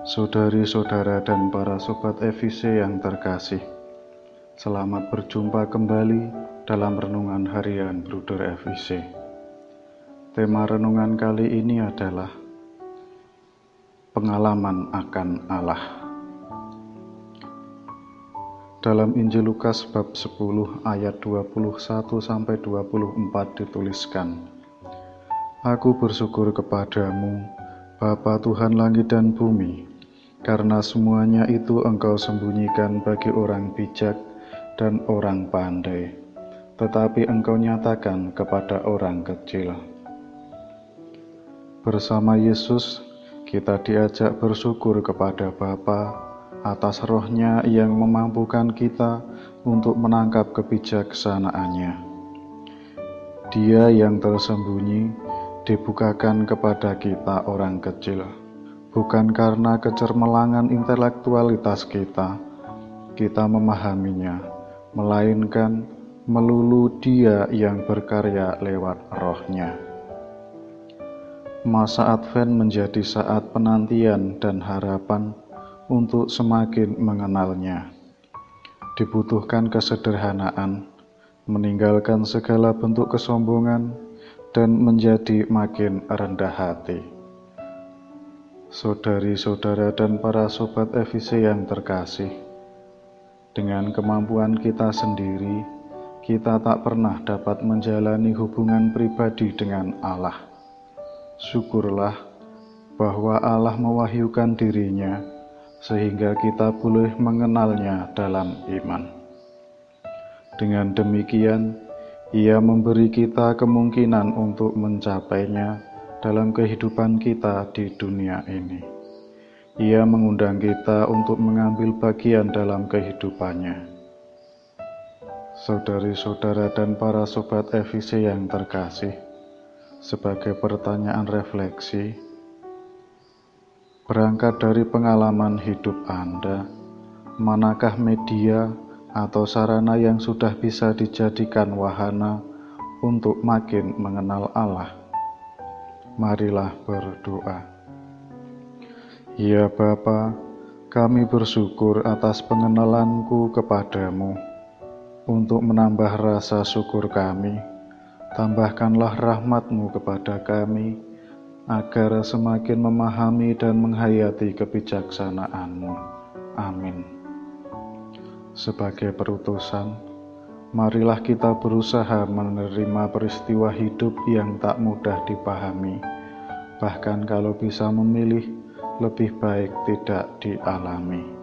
Saudari-saudara dan para sobat EVC yang terkasih, selamat berjumpa kembali dalam renungan harian Bruder EVC. Tema renungan kali ini adalah pengalaman akan Allah. Dalam Injil Lukas bab 10 ayat 21 sampai 24 dituliskan, Aku bersyukur kepadamu, Bapa Tuhan langit dan bumi, karena semuanya itu Engkau sembunyikan bagi orang bijak dan orang pandai, tetapi Engkau nyatakan kepada orang kecil. Bersama Yesus, kita diajak bersyukur kepada Bapa atas rohnya yang memampukan kita untuk menangkap kebijaksanaannya. Dia yang tersembunyi dibukakan kepada kita orang kecil, bukan karena kecermelangan intelektualitas kita, kita memahaminya, melainkan melulu dia yang berkarya lewat rohnya. Masa Advent menjadi saat penantian dan harapan untuk semakin mengenalnya. Dibutuhkan kesederhanaan, meninggalkan segala bentuk kesombongan, dan menjadi makin rendah hati. Saudari-saudara dan para sobat EVC yang terkasih, dengan kemampuan kita sendiri, kita tak pernah dapat menjalani hubungan pribadi dengan Allah. Syukurlah bahwa Allah mewahyukan dirinya sehingga kita boleh mengenalnya dalam iman. Dengan demikian, ia memberi kita kemungkinan untuk mencapainya dalam kehidupan kita di dunia ini. Ia mengundang kita untuk mengambil bagian dalam kehidupannya. Saudari-saudara dan para sobat EVC yang terkasih, sebagai pertanyaan refleksi, berangkat dari pengalaman hidup Anda, manakah media atau sarana yang sudah bisa dijadikan wahana untuk makin mengenal Allah. Marilah berdoa. Ya Bapa, kami bersyukur atas pengenalanku kepadamu. Untuk menambah rasa syukur kami, tambahkanlah rahmatmu kepada kami, agar semakin memahami dan menghayati kebijaksanaanmu. Amin. Sebagai perutusan, marilah kita berusaha menerima peristiwa hidup yang tak mudah dipahami, bahkan kalau bisa memilih, lebih baik tidak dialami.